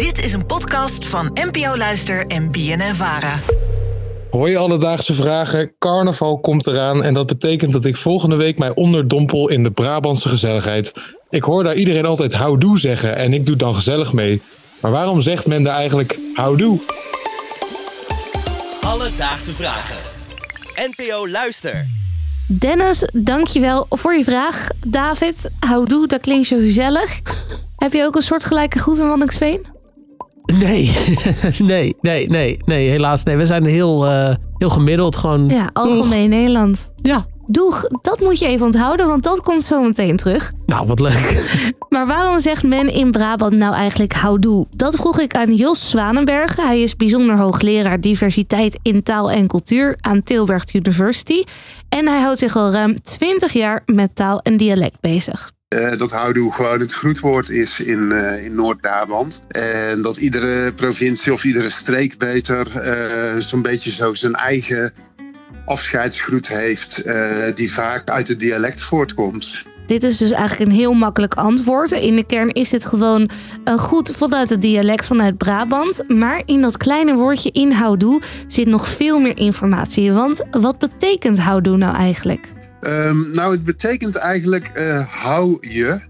Dit is een podcast van NPO Luister en BNN Vara. Hoi alledaagse vragen, carnaval komt eraan en dat betekent dat ik volgende week mij onderdompel in de Brabantse gezelligheid. Ik hoor daar iedereen altijd houdoe zeggen en ik doe dan gezellig mee. Maar waarom zegt men daar eigenlijk houdoe? Alledaagse vragen. NPO Luister. Dennis, dankjewel voor je vraag. David, houdoe, dat klinkt zo gezellig. Heb je ook een soortgelijke groet in Wandingsveen? Nee, nee, nee, nee, nee, helaas. Nee, we zijn heel, eh, heel gemiddeld. Gewoon. Ja, algemeen Nederland. Ja, Doeg, dat moet je even onthouden, want dat komt zo meteen terug. nou wat leuk. Maar waarom zegt men in Brabant nou eigenlijk houdoe? Dat vroeg ik aan Jos Zwanenberg. Hij is bijzonder hoogleraar diversiteit in taal en cultuur aan Tilburg University. En hij houdt zich al ruim 20 jaar met taal en dialect bezig. Eh, dat houdoe gewoon het groetwoord is in, eh, in Noord-Brabant. En dat iedere provincie of iedere streek beter eh, zo'n beetje zo zijn eigen afscheidsgroet heeft, die vaak uit het dialect voortkomt. Dit is dus eigenlijk een heel makkelijk antwoord. In de kern is dit gewoon goed vanuit het dialect vanuit Brabant. Maar in dat kleine woordje in houdoe zit nog veel meer informatie. Want wat betekent houdoe nou eigenlijk? Ehm, nou, het betekent eigenlijk eh, hou je.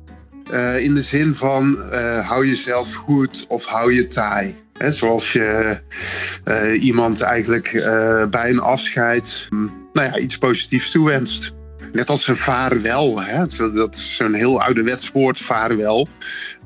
eh, in de zin van eh, hou jezelf goed of hou je taai. Hè, zoals je iemand eigenlijk bij een afscheid mm, nou ja, iets positiefs toewenst. Net als een vaarwel. Hè? Dat is zo'n heel ouderwets woord, vaarwel.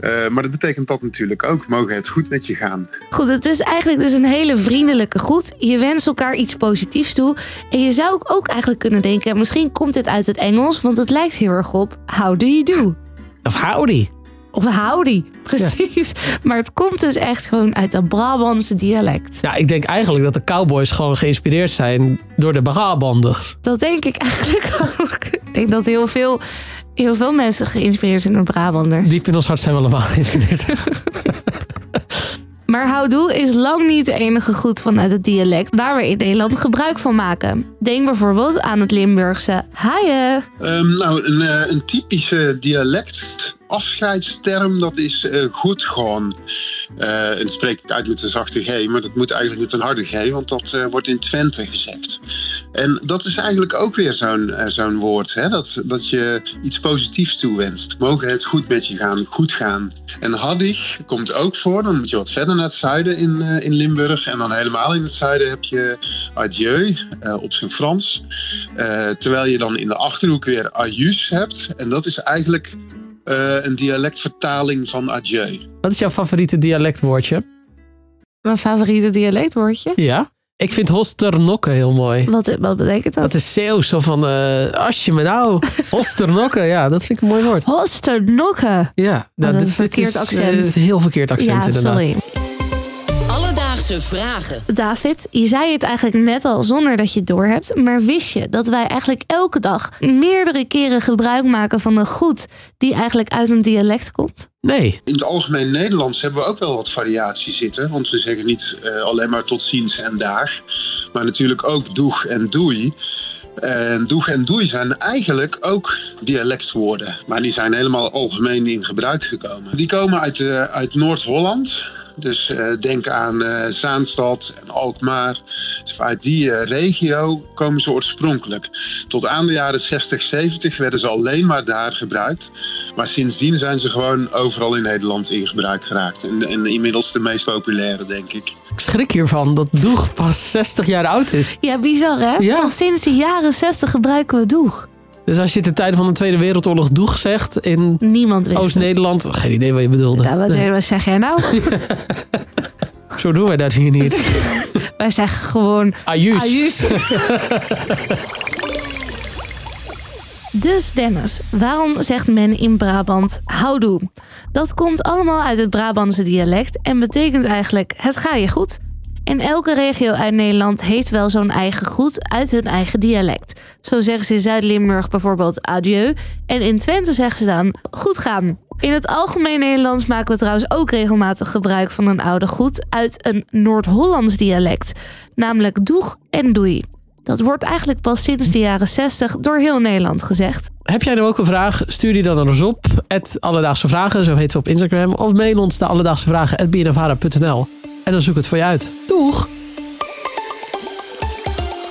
Eh, maar dat betekent dat natuurlijk ook. Mogen het goed met je gaan. Goed, het is eigenlijk dus een hele vriendelijke groet. Je wenst elkaar iets positiefs toe. En je zou ook eigenlijk kunnen denken, misschien komt dit uit het Engels, want het lijkt heel erg op how do you do? Of howdy. Of howdy, precies. Maar het komt dus echt gewoon uit het Brabantse dialect. Ja, ik denk eigenlijk dat de cowboys gewoon geïnspireerd zijn door de Brabanders. Dat denk ik eigenlijk ook. Ik denk dat heel veel, heel veel mensen geïnspireerd zijn door Brabanders. Diep in ons hart zijn we allemaal geïnspireerd. Maar houdoe is lang niet de enige groet vanuit het dialect waar we in Nederland gebruik van maken. Denk bijvoorbeeld aan het Limburgse haaien. Ehm, nou, een, eh, een typische dialect afscheidsterm, dat is eh, goed gewoon. Eh, en dat spreek ik uit met een zachte G, maar dat moet eigenlijk met een harde G, want dat eh, wordt in Twente gezegd. En dat is eigenlijk ook weer zo'n zo'n woord, hè? Dat, dat je iets positiefs toewenst. Mogen het goed met je gaan, goed gaan. En haddig komt ook voor, dan moet je wat verder naar het zuiden in, in Limburg. En dan helemaal in het zuiden heb je adieu op zijn Frans. Terwijl je dan in de achterhoek weer ajus hebt. En dat is eigenlijk eh, een dialectvertaling van adieu. Wat is jouw favoriete dialectwoordje? Mijn favoriete dialectwoordje. Ja? Ik vind hosternokken heel mooi. Wat, wat betekent dat? Dat is Zeeuws, zo van, eh als je me nou, hosternokken, ja, dat vind ik een mooi woord. Hosternokken. Ja, nou, dat is dit, een dit verkeerd is accent. eh, een heel verkeerd accent Ja, inderdaad. sorry. Alledaagse vragen. David, je zei het eigenlijk net al zonder dat je het doorhebt. Maar wist je dat wij eigenlijk elke dag meerdere keren gebruik maken van een goed die eigenlijk uit een dialect komt? Nee, In het algemeen Nederlands hebben we ook wel wat variatie zitten. Want we zeggen niet eh, alleen maar tot ziens en daar. Maar natuurlijk ook doeg en doei. En doeg en doei zijn eigenlijk ook dialectwoorden. Maar die zijn helemaal algemeen in gebruik gekomen. Die komen uit, eh, uit Noord-Holland. Dus eh, denk aan eh, Zaanstad en Alkmaar. Dus uit die eh, regio komen ze oorspronkelijk. Tot aan de jaren 60, 70 werden ze alleen maar daar gebruikt. Maar sindsdien zijn ze gewoon overal in Nederland in gebruik geraakt. En, en inmiddels de meest populaire, denk ik. ik schrik hiervan dat Doeg pas 60 jaar oud is. Ja, bizar hè? Ja. Al sinds de jaren 60 gebruiken we doeg. Dus als je ten tijde van de Tweede Wereldoorlog Doeg zegt in Niemand wist het. Oost-Nederland, geen idee wat je bedoelde. Ja, wat, Nee, wat zeg jij nou? Zo doen wij dat hier niet. wij zeggen gewoon Ajus. Ajus. Dus Dennis, waarom zegt men in Brabant houdoe? Dat komt allemaal uit het Brabantse dialect en betekent eigenlijk het ga je goed. En elke regio uit Nederland heeft wel zo'n eigen groet uit hun eigen dialect. Zo zeggen ze in Zuid-Limburg bijvoorbeeld adieu en in Twente zeggen ze dan goed gaan. In het algemeen Nederlands maken we trouwens ook regelmatig gebruik van een oude groet uit een Noord-Hollands dialect, namelijk doeg en doei. Dat wordt eigenlijk pas sinds de jaren 60 door heel Nederland gezegd. Heb jij nou ook een vraag? Stuur die dan ons op. Alledaagse Vragen, zo heet we op Instagram. Of mail ons naar Alledaagse Vragen En dan zoek ik het voor je uit. Doeg!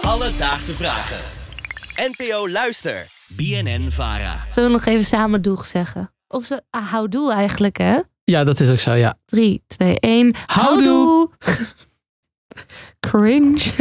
Alledaagse Vragen. NPO Luister. BNN Vara. Zullen we nog even samen doeg zeggen? Of ze ah, houdoe eigenlijk, hè? Ja, dat is ook zo, ja. 3, 2, 1. Houdoe. Cringe.